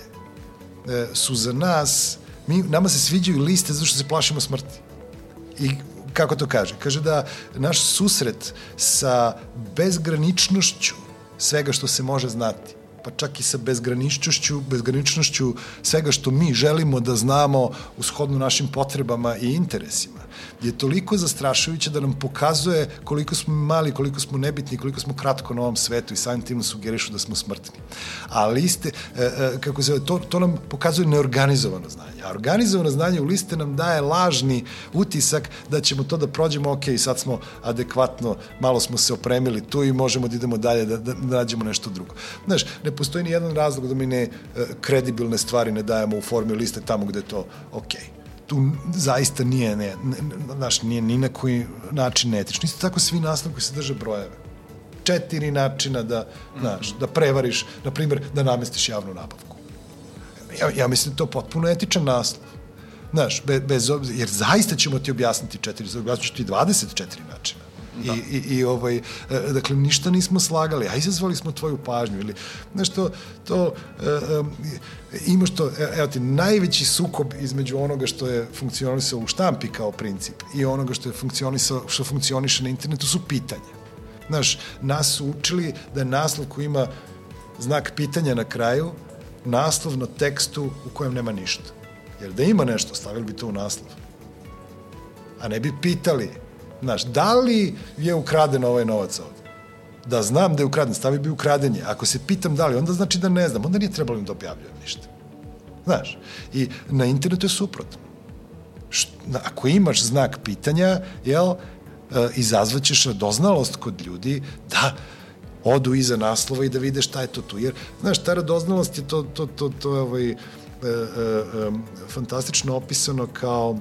e, su za nas mi, nama se sviđaju liste zato što se plašimo smrti. I kako to kaže? Kaže da naš susret sa bezgraničnošću svega što se može znati, pa čak i sa bezgraničnošću, bezgraničnošću svega što mi želimo da znamo u shodnu našim potrebama i interesima je toliko zastrašujuće da nam pokazuje koliko smo mali, koliko smo nebitni, koliko smo kratko na ovom svetu i samim tim sugerišu da smo smrtni. A liste, e, e, kako se to, to nam pokazuje neorganizovano znanje. A organizovano znanje u liste nam daje lažni utisak da ćemo to da prođemo, ok, sad smo adekvatno, malo smo se opremili tu i možemo da idemo dalje, da, da, da nađemo nešto drugo. Znaš, ne ne postoji ni jedan razlog da mi ne e, kredibilne stvari ne dajemo u formi liste tamo gde to okej. Okay tu zaista nije, ne, ne, znaš, nije ni na koji način netično. Isto tako svi koji se drže brojeve. Četiri načina da, znaš, da prevariš, na primjer, da namestiš javnu nabavku. Ja, ja mislim da to potpuno etičan naslov. Znaš, be, bez obzira, jer zaista ćemo ti objasniti četiri, objasnit ću ti 24 načina. Da. I, i, i ovaj, e, dakle, ništa nismo slagali, a izazvali smo tvoju pažnju ili nešto, to, um, imaš to, evo ti, najveći sukob između onoga što je funkcionisao u štampi kao princip i onoga što je funkcionisao, što funkcioniše na internetu su pitanja. Znaš, nas su učili da je naslov koji ima znak pitanja na kraju, naslov na tekstu u kojem nema ništa. Jer da ima nešto, stavili bi to u naslov. A ne bi pitali, znaš, da li je ukraden ovaj novac ovde? Da znam da je ukraden, stavi bi ukradenje. Ako se pitam da li, onda znači da ne znam, onda nije trebalo da objavljujem ništa. Znaš, i na internetu je suprotno. Ako imaš znak pitanja, jel, e, izazvaćeš radoznalost kod ljudi da odu iza naslova i da vide šta je to tu. Jer, znaš, ta radoznalost je to, to, to, to je ovaj, e, e, e, fantastično opisano kao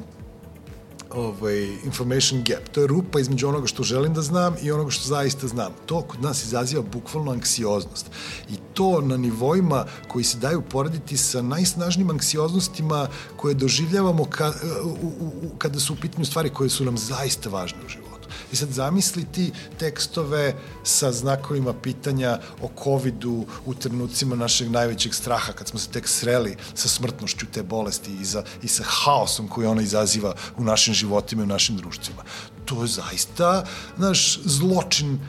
ovaj, information gap. To je rupa između onoga što želim da znam i onoga što zaista znam. To kod nas izaziva bukvalno anksioznost. I to na nivoima koji se daju porediti sa najsnažnijim anksioznostima koje doživljavamo ka, u, u, kada su u pitanju stvari koje su nam zaista važne u životu. I sad zamisli ti tekstove sa znakovima pitanja o COVID-u u trenucima našeg najvećeg straha, kad smo se tek sreli sa smrtnošću te bolesti i, za, i sa haosom koji ona izaziva u našim životima i u našim društvima. To je zaista, naš zločin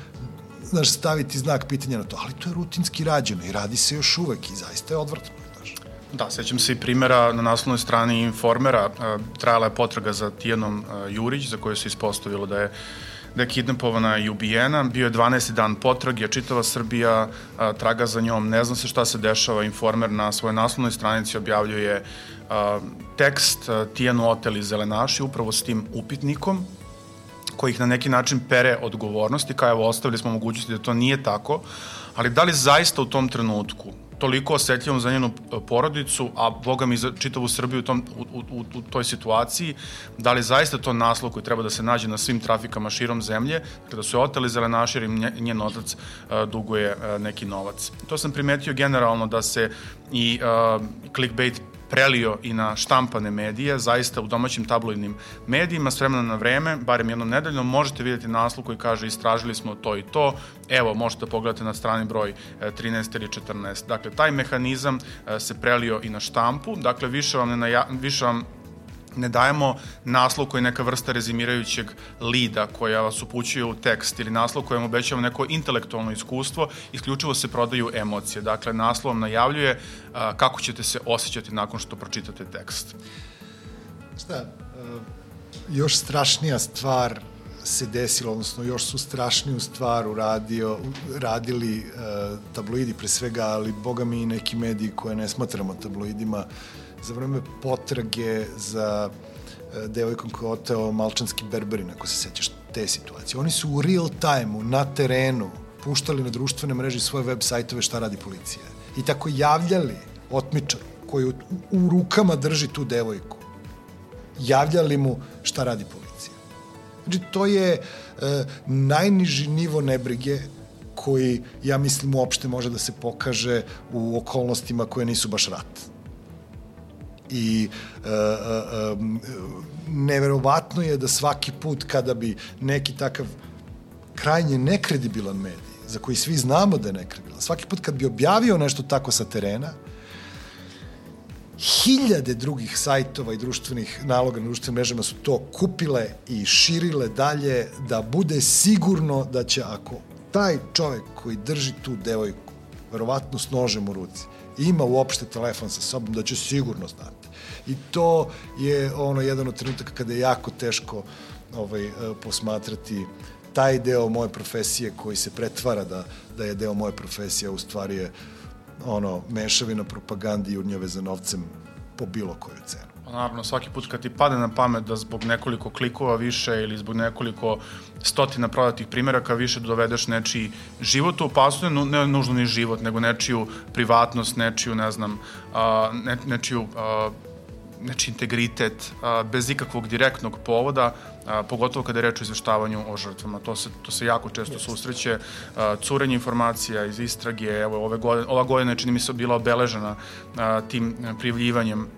znaš, staviti znak pitanja na to, ali to je rutinski rađeno i radi se još uvek i zaista je odvrtno. Da, sećam se i primjera na naslovnoj strani Informera, trajala je potraga za Tijanom Jurić, za koju se ispostavilo da je da je kidnapovana i ubijena. Bio je 12. dan potrage, čitava Srbija a, traga za njom, ne zna se šta se dešava. Informer na svojoj naslovnoj stranici objavljuje a, tekst a, Tijanu Otel iz Zelenaši, upravo s tim upitnikom, koji ih na neki način pere odgovornosti, kao evo ostavili smo mogućnosti da to nije tako, ali da li zaista u tom trenutku toliko osetljivom za njenu e, porodicu, a boga mi za čitavu Srbiju u, tom, u, u, u toj situaciji, da li zaista to naslov koji treba da se nađe na svim trafikama širom zemlje, kada su je oteli zelenašir i njen otac uh, duguje uh, neki novac. To sam primetio generalno da se i uh, clickbait prelio i na štampane medije, zaista u domaćim tabloidnim medijima, s vremena na vreme, barem jednom nedeljnom, možete vidjeti naslov koji kaže istražili smo to i to, evo možete da pogledati na strani broj 13 e, ili 14. Dakle, taj mehanizam e, se prelio i na štampu, dakle, više vam, ne naja, više vam ne dajemo naslov koji je neka vrsta rezimirajućeg lida koja vas upućuje u tekst ili naslov kojem obećava neko intelektualno iskustvo, isključivo se prodaju emocije. Dakle, naslov vam najavljuje a, kako ćete se osjećati nakon što pročitate tekst. Šta, još strašnija stvar se desilo, odnosno još su strašniju stvar uradio, radili uh, tabloidi pre svega, ali boga mi i neki mediji koje ne smatramo tabloidima, za vreme potrage za e, devojkom koja je oteo malčanski berberin, ako se sećaš te situacije. Oni su u real time na terenu, puštali na društvene mreže svoje web sajtove šta radi policija. I tako javljali otmičaru koji u, u rukama drži tu devojku. Javljali mu šta radi policija. Znači, to je e, najniži nivo nebrige koji, ja mislim, uopšte može da se pokaže u okolnostima koje nisu baš rat i e, e, e, neverovatno je da svaki put kada bi neki takav krajnje nekredibilan medij, za koji svi znamo da je nekredibilan, svaki put kad bi objavio nešto tako sa terena, hiljade drugih sajtova i društvenih naloga na društvenim mrežama su to kupile i širile dalje da bude sigurno da će ako taj čovek koji drži tu devojku, verovatno s nožem u ruci, ima uopšte telefon sa sobom, da će sigurno znati. I to je ono jedan od trenutaka kada je jako teško ovaj, e, posmatrati taj deo moje profesije koji se pretvara da, da je deo moje profesije, u stvari je ono, mešavina propagandi i urnjave za novcem po bilo koju cenu. Naravno, svaki put kad ti pade na pamet da zbog nekoliko klikova više ili zbog nekoliko stotina prodatih primjeraka više dovedeš nečiji život u opasnost, ne nužno ni život, nego nečiju privatnost, nečiju, ne znam, ne, nečiju znači integritet a, bez ikakvog direktnog povoda, a, pogotovo kada je reč o izveštavanju o žrtvama. To se, to se jako često susreće. A, curenje informacija iz istrage, evo, ove godine, ova godina čini mi se bila obeležena a, tim prijavljivanjem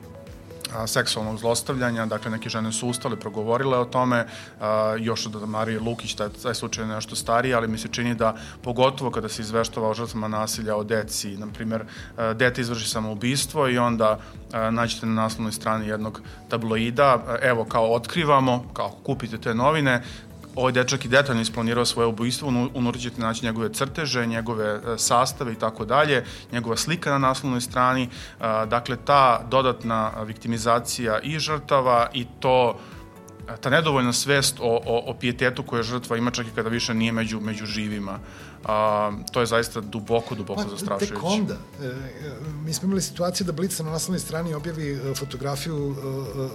a, seksualnog zlostavljanja, dakle neke žene su ustale, progovorile o tome, a, još od Marije Lukić, taj, taj slučaj je nešto stariji, ali mi se čini da pogotovo kada se izveštava o žrtvama nasilja o deci, na primer, dete izvrši samoubistvo i onda a, naćete na naslovnoj strani jednog tabloida, evo kao otkrivamo, kao kupite te novine, ovaj dečak i detaljno isplanirao svoje ubojstvo, unutra ćete naći njegove crteže, njegove e, sastave i tako dalje, njegova slika na naslovnoj strani, e, dakle ta dodatna viktimizacija i žrtava i to e, ta nedovoljna svest o, o, o pijetetu koje žrtva ima čak i kada više nije među, među živima. A, to je zaista duboko, duboko pa, zastrašujuće. Tek onda, e, mi smo imali situaciju da Blica na naslovnoj strani objavi fotografiju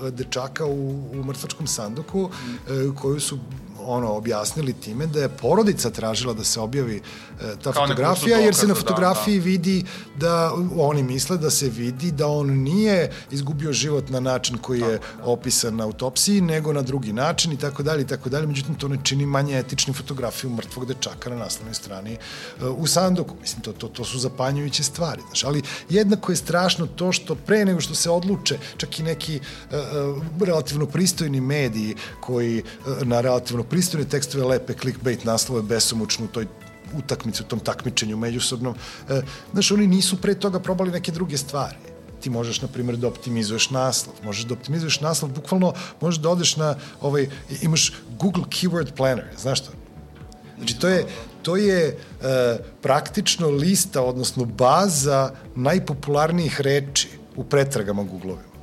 e, dečaka u, u mrtvačkom sanduku, mm. koju su ono objasnili time da je porodica tražila da se objavi e, ta Kao fotografija jer se na fotografiji da, da. vidi da oni misle da se vidi da on nije izgubio život na način koji je da. opisan na autopsiji nego na drugi način i tako dalje i tako dalje međutim to ne čini manje etični fotografiju mrtvog dečaka na naslovnoj strani e, u sanduku mislim to to to su zapanjujuće stvari znaš ali jednako je strašno to što pre nego što se odluče čak i neki uh, relativno pristojni mediji koji uh, na relativno pristojne tekstove lepe clickbait naslove besomučnu u toj utakmici, u tom takmičenju međusobnom. E, znaš, oni nisu pre toga probali neke druge stvari ti možeš, na primjer, da optimizuješ naslov. Možeš da optimizuješ naslov, bukvalno možeš da odeš na, ovaj, imaš Google Keyword Planner, znaš to? Znači, to je, to je e, praktično lista, odnosno baza najpopularnijih reči u pretragama Google-ovima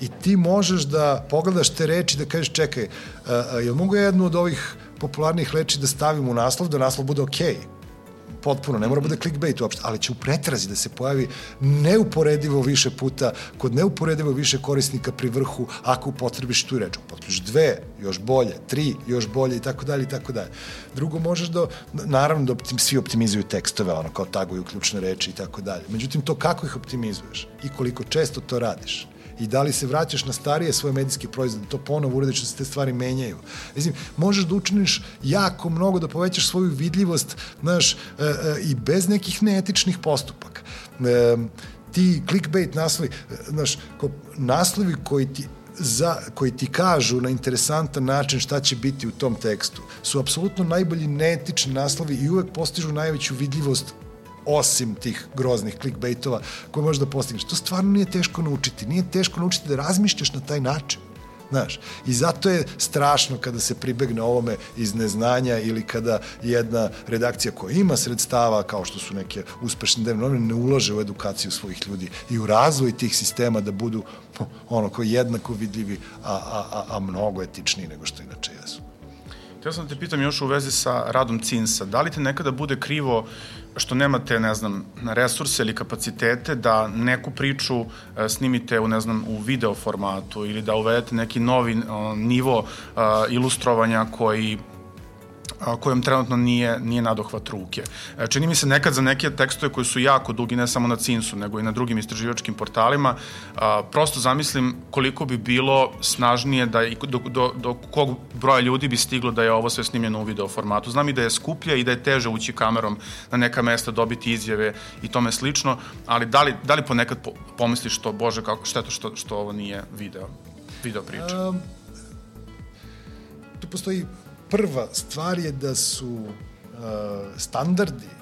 i ti možeš da pogledaš te reči da kažeš čekaj, a, jel mogu jednu od ovih popularnih reči da stavim u naslov, da naslov bude okej? Okay? Potpuno, ne mora bude clickbait uopšte, ali će u pretrazi da se pojavi neuporedivo više puta, kod neuporedivo više korisnika pri vrhu, ako upotrebiš tu reč. Upotrebiš dve, još bolje, tri, još bolje i tako dalje i tako dalje. Drugo, možeš da, naravno da optim, svi optimizuju tekstove, ono kao taguju ključne reči i tako dalje. Međutim, to kako ih optimizuješ i koliko često to radiš, i da li se vraćaš na starije svoje medijske proizvode, to ponovo uradiš da se te stvari menjaju. Mislim, možeš da učiniš jako mnogo da povećaš svoju vidljivost, znaš, e, e, i bez nekih neetičnih postupaka. E, ti clickbait naslovi, znaš, naslovi koji ti za, koji ti kažu na interesantan način šta će biti u tom tekstu, su apsolutno najbolji neetični naslovi i uvek postižu najveću vidljivost osim tih groznih clickbaitova koje možeš da postigneš. To stvarno nije teško naučiti. Nije teško naučiti da razmišljaš na taj način. Znaš, i zato je strašno kada se pribegne ovome iz neznanja ili kada jedna redakcija koja ima sredstava, kao što su neke uspešne dnevne novine, ne ulaže u edukaciju svojih ljudi i u razvoj tih sistema da budu ono koji jednako vidljivi, a, a, a, a mnogo etičniji nego što inače jesu. Htio sam da te pitam još u vezi sa radom CINSA. Da li te nekada bude krivo što nemate, ne znam, resurse ili kapacitete da neku priču e, snimite u, ne znam, u video formatu ili da uvedete neki novi e, nivo e, ilustrovanja koji kojom trenutno nije, nije nadohvat ruke. E, čini mi se nekad za neke tekstove koji su jako dugi, ne samo na Cinsu, nego i na drugim istraživačkim portalima, prosto zamislim koliko bi bilo snažnije da i do, do, do kog broja ljudi bi stiglo da je ovo sve snimljeno u video formatu. Znam i da je skuplje i da je teže ući kamerom na neka mesta, dobiti izjave i tome slično, ali da li, da li ponekad pomisliš što, bože, kako, šteta što, što ovo nije video, video priča? Um, tu postoji prva stvar je da su uh, standardi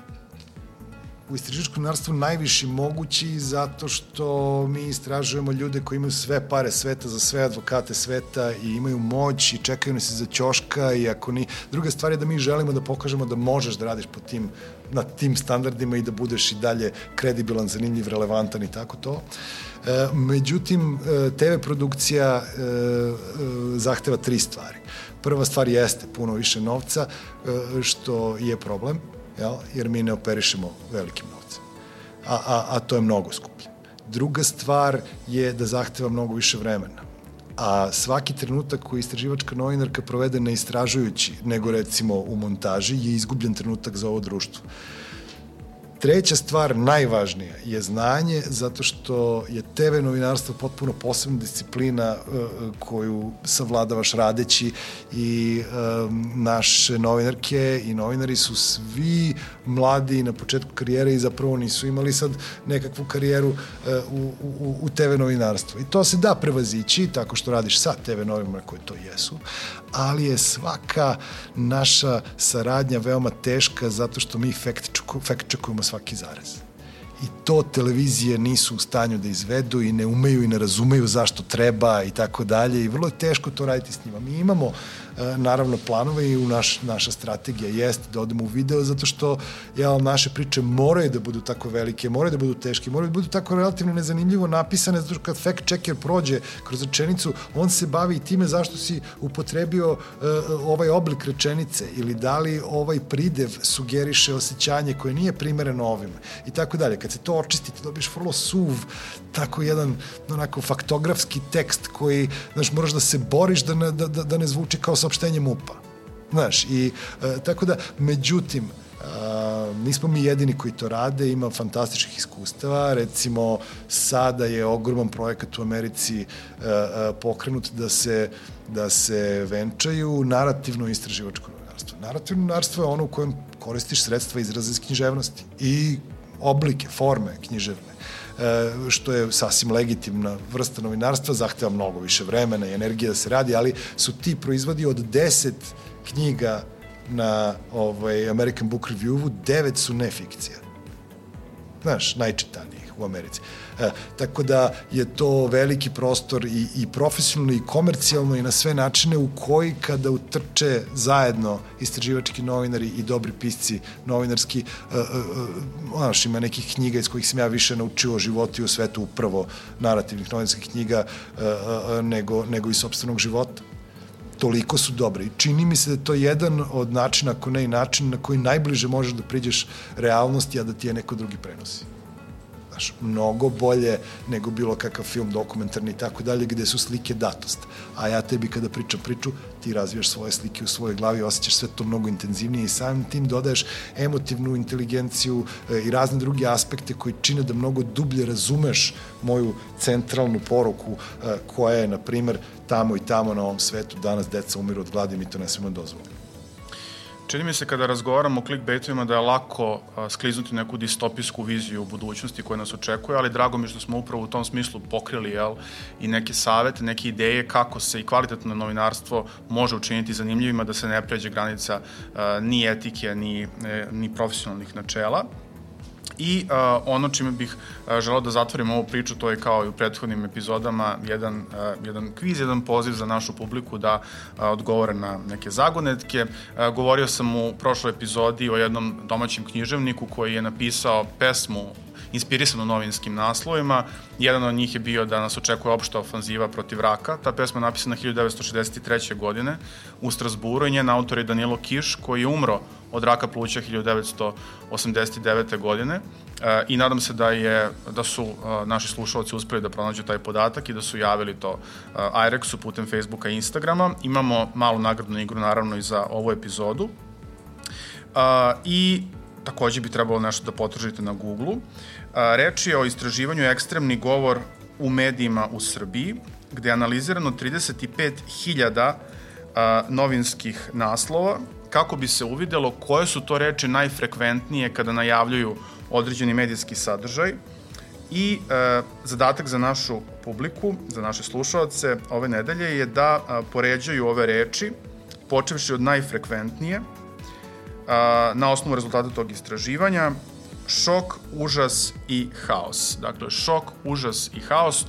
u istraživačkom narstvu najviši mogući zato što mi istražujemo ljude koji imaju sve pare sveta za sve advokate sveta i imaju moć i čekaju nas za ćoška i ako ni... Druga stvar je da mi želimo da pokažemo da možeš da radiš po tim, na tim standardima i da budeš i dalje kredibilan, zanimljiv, relevantan i tako to. E, međutim, e, TV produkcija e, e, zahteva tri stvari. Prva stvar jeste puno više novca, e, što je problem, jel? jer mi ne operišemo velikim novcem. A, a, a to je mnogo skuplje. Druga stvar je da zahteva mnogo više vremena a svaki trenutak koji istraživačka novinarka provede ne istražujući, nego recimo u montaži, je izgubljen trenutak za ovo društvo. Treća stvar, najvažnija, je znanje, zato što je TV novinarstvo potpuno posebna disciplina uh, koju savladavaš radeći i um, naše novinarke i novinari su svi mladi na početku karijere i zapravo nisu imali sad nekakvu karijeru uh, u, u, u TV novinarstvu. I to se da prevazići tako što radiš sa TV novinarima koji to jesu, ali je svaka naša saradnja veoma teška zato što mi fact, checkujemo svaki zarez. I to televizije nisu u stanju da izvedu i ne umeju i ne razumeju zašto treba i tako dalje i vrlo je teško to raditi s njima. Mi imamo naravno planove i u naš, naša strategija jeste da odemo u video zato što ja, naše priče moraju da budu tako velike, moraju da budu teške, moraju da budu tako relativno nezanimljivo napisane zato što kad fact checker prođe kroz rečenicu, on se bavi i time zašto si upotrebio uh, ovaj oblik rečenice ili da li ovaj pridev sugeriše osjećanje koje nije primereno ovima i tako dalje. Kad se to očisti, ti dobiješ vrlo suv, tako jedan onako faktografski tekst koji, znaš, moraš da se boriš da ne, da, da, da ne zvuči kao saopštenje MUPA. Znaš, i e, tako da, međutim, a, nismo mi jedini koji to rade, ima fantastičnih iskustava, recimo sada je ogroman projekat u Americi a, e, pokrenut da se, da se venčaju narativno istraživačko novinarstvo. Narativno novinarstvo je ono u kojem koristiš sredstva izraza iz književnosti i oblike, forme književne što je sasvim legitimna vrsta novinarstva, zahteva mnogo više vremena i energije da se radi, ali su ti proizvodi od 10 knjiga na ovaj, American Book Review-u, devet su nefikcija. Znaš, najčitanijih u Americi. E, tako da je to veliki prostor i, i profesionalno i komercijalno i na sve načine u koji kada utrče zajedno istraživački novinari i dobri pisci novinarski, e, e, e, znaš, ima nekih knjiga iz kojih sam ja više naučio o životu i o svetu upravo narativnih novinarskih knjiga e, e, nego, nego i sobstvenog života. Toliko su dobre. I čini mi se da to je jedan od načina, ako ne i način na koji najbliže možeš da priđeš realnosti, a da ti je neko drugi prenosi znaš, mnogo bolje nego bilo kakav film dokumentarni i tako dalje, gde su slike datost. A ja tebi kada pričam priču, ti razvijaš svoje slike u svojoj glavi, osjećaš sve to mnogo intenzivnije i samim tim dodaješ emotivnu inteligenciju e, i razne druge aspekte koji čine da mnogo dublje razumeš moju centralnu poruku e, koja je, na primer, tamo i tamo na ovom svetu danas deca umiru od gladi, mi to ne smemo dozvoliti. Čini mi se kada razgovaramo o clickbaitovima da je lako skliznuti neku distopijsku viziju u budućnosti koja nas očekuje, ali drago mi što smo upravo u tom smislu pokrili jel, i neke savete, neke ideje kako se i kvalitetno novinarstvo može učiniti zanimljivima da se ne pređe granica ni etike, ni, e, ni profesionalnih načela. I uh, ono čime bih uh, želao da zatvorim ovu priču, to je kao i u prethodnim epizodama, jedan, uh, jedan kviz, jedan poziv za našu publiku da uh, odgovore na neke zagonetke. Uh, govorio sam u prošloj epizodi o jednom domaćem književniku koji je napisao pesmu inspirisano novinskim naslovima. Jedan od njih je bio da nas očekuje opšta ofanziva protiv raka. Ta pesma je napisana 1963. godine u Strasburu i njen autor je Danilo Kiš koji je umro od raka pluća 1989. godine e, i nadam se da je da su e, naši slušalci uspeli da pronađu taj podatak i da su javili to e, IREX-u putem Facebooka i Instagrama. Imamo malu nagradnu igru naravno i za ovu epizodu. I takođe bi trebalo nešto da potržite na Google-u. Reč je o istraživanju ekstremni govor u medijima u Srbiji, gde je analizirano 35.000 novinskih naslova. Kako bi se uvidelo koje su to reči najfrekventnije kada najavljuju određeni medijski sadržaj. I e, zadatak za našu publiku, za naše slušalce ove nedelje je da a, poređaju ove reči, počevši od najfrekventnije, a, na osnovu rezultata tog istraživanja, šok, užas i haos. Dakle, šok, užas i haos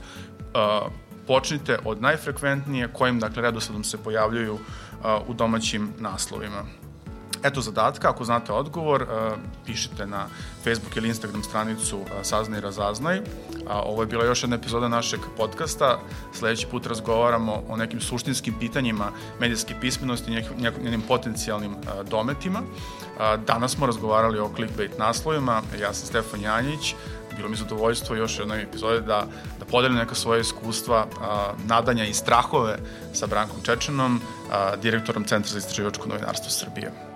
a, počnite od najfrekventnije kojim, dakle, redosledom se pojavljuju u domaćim naslovima. Eto zadatka, ako znate odgovor, pišite na Facebook ili Instagram stranicu Saznaj i razaznaj. Ovo je bila još jedna epizoda našeg podcasta. Sledeći put razgovaramo o nekim suštinskim pitanjima medijske pismenosti i njenim potencijalnim dometima. Danas smo razgovarali o clickbait naslovima. Ja sam Stefan Janjić. bilo mi zadovoljstvo još jednoj epizode da, da podelim neka svoje iskustva, a, nadanja i strahove sa Brankom Čečenom, a, direktorom Centra za istraživačko novinarstvo Srbije.